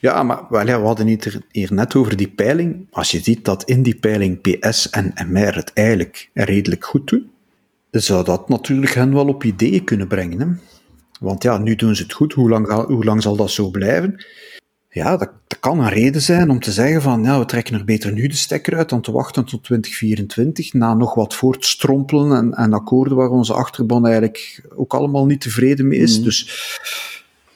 Ja, maar wel, ja, we hadden het hier net over die peiling. Als je ziet dat in die peiling PS en MR het eigenlijk redelijk goed doen, zou dat natuurlijk hen wel op ideeën kunnen brengen. Hè? Want ja, nu doen ze het goed. Hoe lang, hoe lang zal dat zo blijven? Ja, dat, dat, kan een reden zijn om te zeggen van, ja, we trekken er beter nu de stekker uit dan te wachten tot 2024, na nog wat voortstrompelen en, en akkoorden waar onze achterban eigenlijk ook allemaal niet tevreden mee is. Mm. Dus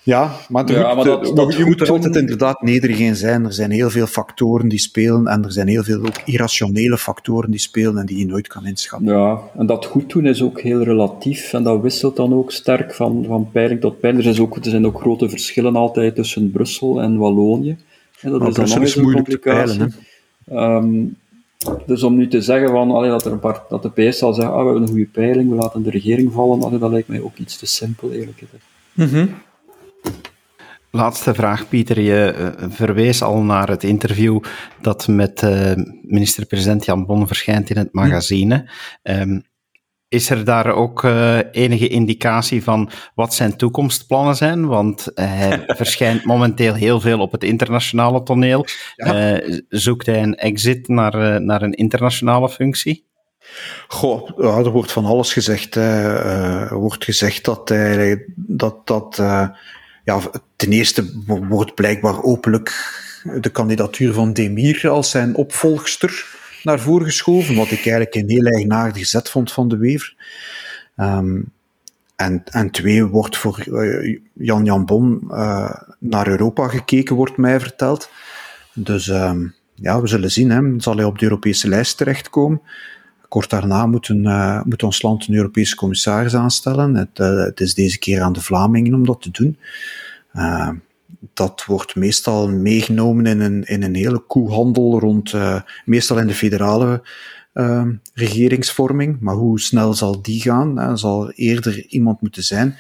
ja, maar, ja, maar dat, dat je moet er altijd inderdaad nederig in zijn. Er zijn heel veel factoren die spelen en er zijn heel veel ook irrationele factoren die spelen en die je nooit kan inschatten. Ja, en dat goed doen is ook heel relatief en dat wisselt dan ook sterk van, van peiling tot peiling. Er, is ook, er zijn ook grote verschillen altijd tussen Brussel en Wallonië. En dat maar is Brussel dan is moeilijk te peilen. Hè? Ehm, dus om nu te zeggen van, allee, dat, er een paar, dat de PS zal zeggen, ah, we hebben een goede peiling, we laten de regering vallen, allee, dat lijkt mij ook iets te simpel, eerlijk gezegd. Mm Laatste vraag, Pieter. Je uh, verwees al naar het interview dat met uh, minister-president Jan Bon verschijnt in het magazine. Um, is er daar ook uh, enige indicatie van wat zijn toekomstplannen zijn? Want hij verschijnt momenteel heel veel op het internationale toneel. Ja. zoekt hij een exit naar, naar een internationale functie? Goh, ja, er wordt van alles gezegd. Er wordt gezegd dat hij dat, dat ja, ten eerste wordt blijkbaar openlijk de kandidatuur van Demir als zijn opvolgster naar voren geschoven, wat ik eigenlijk een heel eigenaardig zet vond van de Wever. Um, en, en twee, wordt voor uh, Jan Jan Bon uh, naar Europa gekeken, wordt mij verteld. Dus um, ja, we zullen zien. Hè. Zal hij op de Europese lijst terechtkomen? Kort daarna moet, een, uh, moet ons land een Europese commissaris aanstellen. Het, uh, het, is deze keer aan de Vlamingen om dat te doen. Uh, dat wordt meestal meegenomen in een, in een hele koehandel rond, meestal in de federale regeringsvorming. Maar hoe snel zal die gaan? Er zal eerder iemand moeten zijn.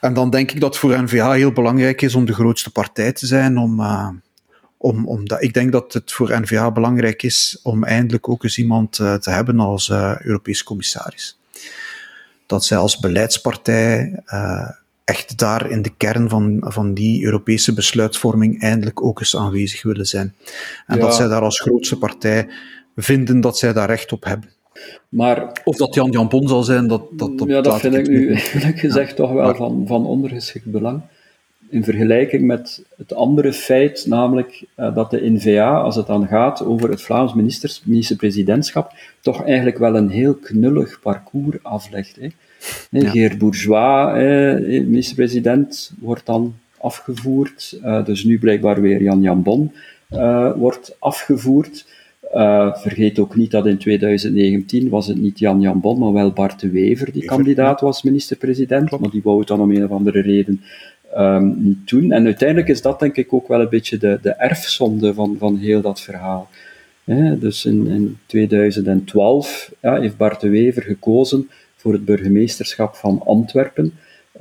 En dan denk ik dat voor N-VA heel belangrijk is om de grootste partij te zijn, om om, om dat, ik denk dat het voor NVA belangrijk is om eindelijk ook eens iemand uh, te hebben als uh, Europees commissaris. Dat zij als beleidspartij uh, echt daar in de kern van, van die Europese besluitvorming eindelijk ook eens aanwezig willen zijn. En ja. dat zij daar als grootste partij vinden dat zij daar recht op hebben. Maar, of dat Jan Jan Bon zal zijn, dat, dat, dat, ja, dat vind ik nu eerlijk gezegd ja. toch wel van, van ondergeschikt belang in vergelijking met het andere feit, namelijk uh, dat de NVA, als het dan gaat over het Vlaams ministers, minister-presidentschap, toch eigenlijk wel een heel knullig parcours aflegt. Hè. Ja. Geert Bourgeois, minister-president, wordt dan afgevoerd. Uh, dus nu blijkbaar weer Jan Jan Bon uh, wordt afgevoerd. Uh, vergeet ook niet dat in 2019 was het niet Jan Jan Bon, maar wel Bart de Wever die kandidaat was minister-president, maar die wou het dan om een of andere reden um, niet doen. En uiteindelijk is dat denk ik ook wel een beetje de, de erfzonde van, van heel dat verhaal. dus in, in 2012 ja, heeft Bart de Wever gekozen voor het burgemeesterschap van Antwerpen.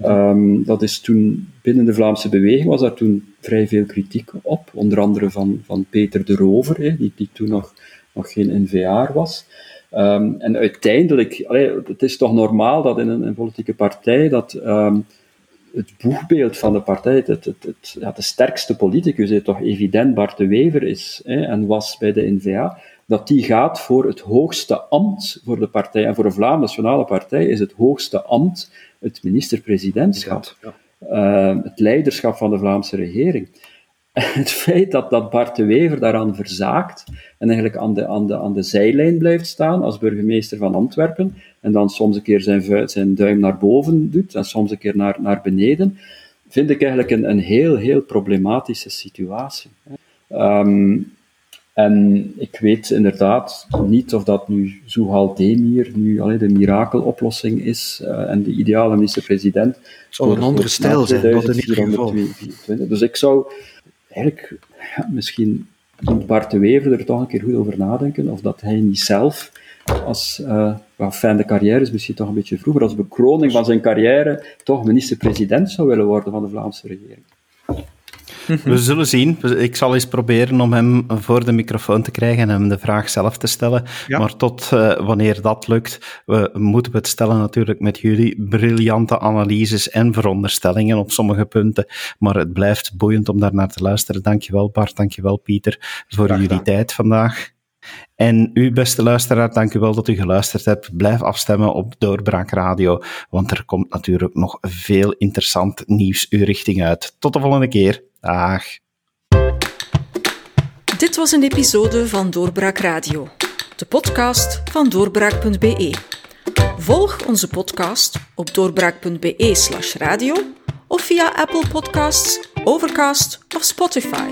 Um, dat is toen binnen de Vlaamse beweging was daar toen vrij veel kritiek op, onder andere van, van Peter de Rover, die, die toen nog, nog geen NVA was. Um, en uiteindelijk, allee, het is toch normaal dat in een, politieke partij dat het boegbeeld van de partij, het, het, het, ja, de sterkste politicus, is toch evident Bart de Wever is hè, en was bij de NVA, dat die gaat voor het hoogste ambt voor de partij. En voor een Vlaamse Nationale Partij is het hoogste ambt het minister-presidentschap. Ja, ja. uh, het leiderschap van de Vlaamse regering. het feit dat, dat Bart de Wever daaraan verzaakt en eigenlijk aan de, aan, de, aan de zijlijn blijft staan als burgemeester van Antwerpen en dan soms een keer zijn, zijn duim naar boven doet en soms een keer naar, naar beneden, vind ik eigenlijk een, een heel, heel problematische situatie. Um, en ik weet inderdaad niet of dat nu Zuhal Demir nu allee, de mirakeloplossing is uh, en de ideale minister-president. Zou een andere stijl zijn, wat in ieder geval. Dus ik zou eigenlijk, misschien moet Bart de Wever er toch een keer goed over nadenken, of dat hij niet zelf, als, uh, well, fijn de carrière is misschien toch een beetje vroeger, als bekroning van zijn carrière, toch minister-president zou willen worden van de Vlaamse regering. We zullen zien. Ik zal eens proberen om hem voor de microfoon te krijgen en hem de vraag zelf te stellen. Ja. Maar tot uh, wanneer dat lukt, we moeten we het stellen natuurlijk met jullie briljante analyses en veronderstellingen op sommige punten. Maar het blijft boeiend om daar naar te luisteren. Dankjewel Bart, dankjewel Pieter voor jullie tijd vandaag. En u, beste luisteraar, dank u wel dat u geluisterd hebt. Blijf afstemmen op Doorbraak Radio, want er komt natuurlijk nog veel interessant nieuws uw richting uit. Tot de volgende keer. Dag. Dit was een episode van Doorbraak Radio, de podcast van doorbraak.be. Volg onze podcast op doorbraak.be/slash radio of via Apple Podcasts, Overcast of Spotify.